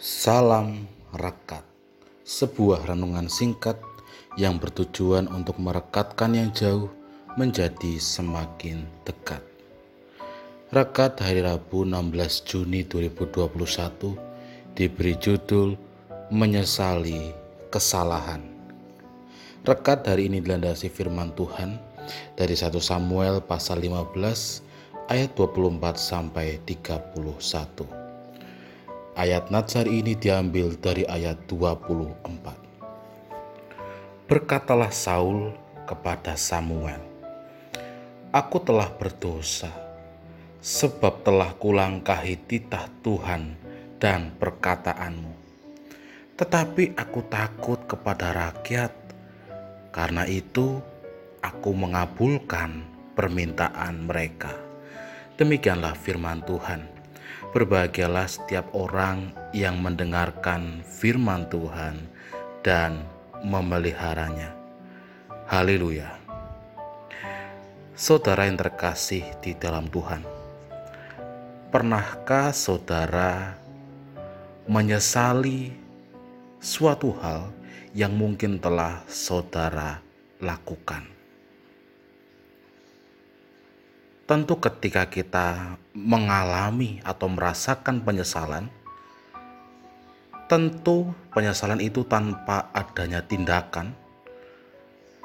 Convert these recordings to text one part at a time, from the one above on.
Salam Rekat Sebuah renungan singkat yang bertujuan untuk merekatkan yang jauh menjadi semakin dekat. Rekat hari Rabu 16 Juni 2021 diberi judul Menyesali Kesalahan. Rekat hari ini dilandasi firman Tuhan dari 1 Samuel pasal 15 ayat 24 sampai 31 Ayat Natsar ini diambil dari ayat 24. Berkatalah Saul kepada Samuel, Aku telah berdosa, sebab telah kulangkahi titah Tuhan dan perkataanmu. Tetapi aku takut kepada rakyat, karena itu aku mengabulkan permintaan mereka. Demikianlah firman Tuhan. Berbahagialah setiap orang yang mendengarkan firman Tuhan dan memeliharanya. Haleluya. Saudara yang terkasih di dalam Tuhan, pernahkah saudara menyesali suatu hal yang mungkin telah saudara lakukan? Tentu, ketika kita mengalami atau merasakan penyesalan, tentu penyesalan itu tanpa adanya tindakan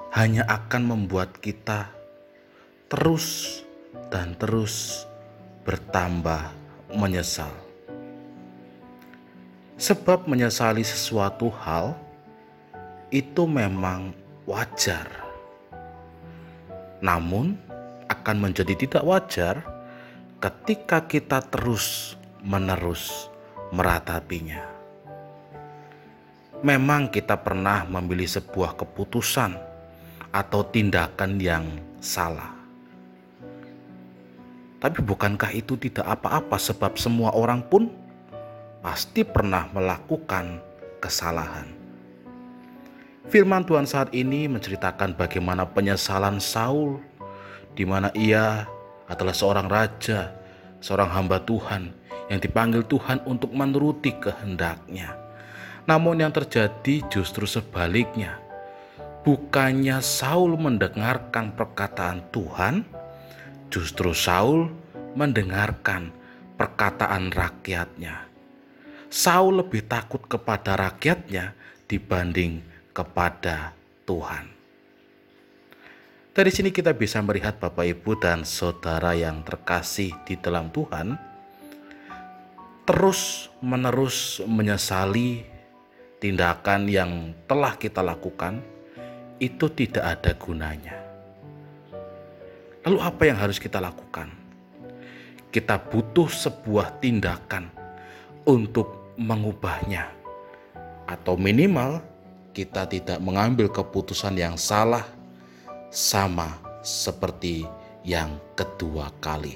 hanya akan membuat kita terus dan terus bertambah menyesal. Sebab menyesali sesuatu hal itu memang wajar. Namun, akan menjadi tidak wajar ketika kita terus-menerus meratapinya. Memang kita pernah memilih sebuah keputusan atau tindakan yang salah. Tapi bukankah itu tidak apa-apa sebab semua orang pun pasti pernah melakukan kesalahan. Firman Tuhan saat ini menceritakan bagaimana penyesalan Saul di mana ia adalah seorang raja, seorang hamba Tuhan yang dipanggil Tuhan untuk menuruti kehendaknya. Namun yang terjadi justru sebaliknya. Bukannya Saul mendengarkan perkataan Tuhan, justru Saul mendengarkan perkataan rakyatnya. Saul lebih takut kepada rakyatnya dibanding kepada Tuhan. Dari sini kita bisa melihat Bapak Ibu dan saudara yang terkasih di dalam Tuhan terus menerus menyesali tindakan yang telah kita lakukan itu tidak ada gunanya. Lalu apa yang harus kita lakukan? Kita butuh sebuah tindakan untuk mengubahnya. Atau minimal kita tidak mengambil keputusan yang salah sama seperti yang kedua kali.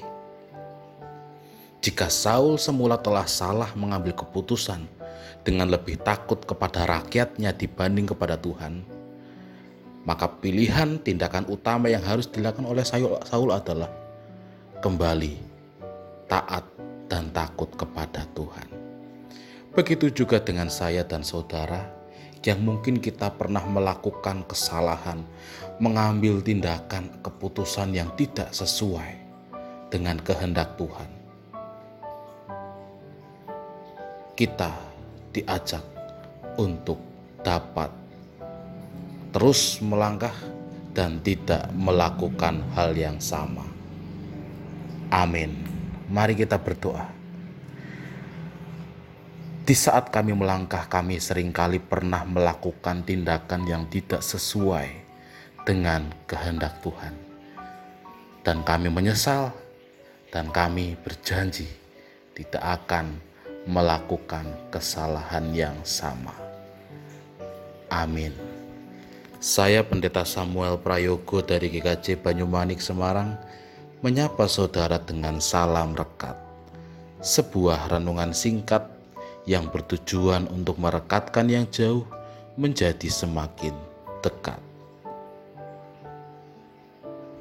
Jika Saul semula telah salah mengambil keputusan dengan lebih takut kepada rakyatnya dibanding kepada Tuhan, maka pilihan tindakan utama yang harus dilakukan oleh Saul adalah kembali taat dan takut kepada Tuhan. Begitu juga dengan saya dan saudara yang mungkin kita pernah melakukan kesalahan, mengambil tindakan keputusan yang tidak sesuai dengan kehendak Tuhan. Kita diajak untuk dapat terus melangkah dan tidak melakukan hal yang sama. Amin. Mari kita berdoa. Di saat kami melangkah, kami sering kali pernah melakukan tindakan yang tidak sesuai dengan kehendak Tuhan, dan kami menyesal, dan kami berjanji tidak akan melakukan kesalahan yang sama. Amin. Saya Pendeta Samuel Prayogo dari GKJ Banyumanik Semarang menyapa saudara dengan salam rekat. Sebuah renungan singkat yang bertujuan untuk merekatkan yang jauh menjadi semakin dekat.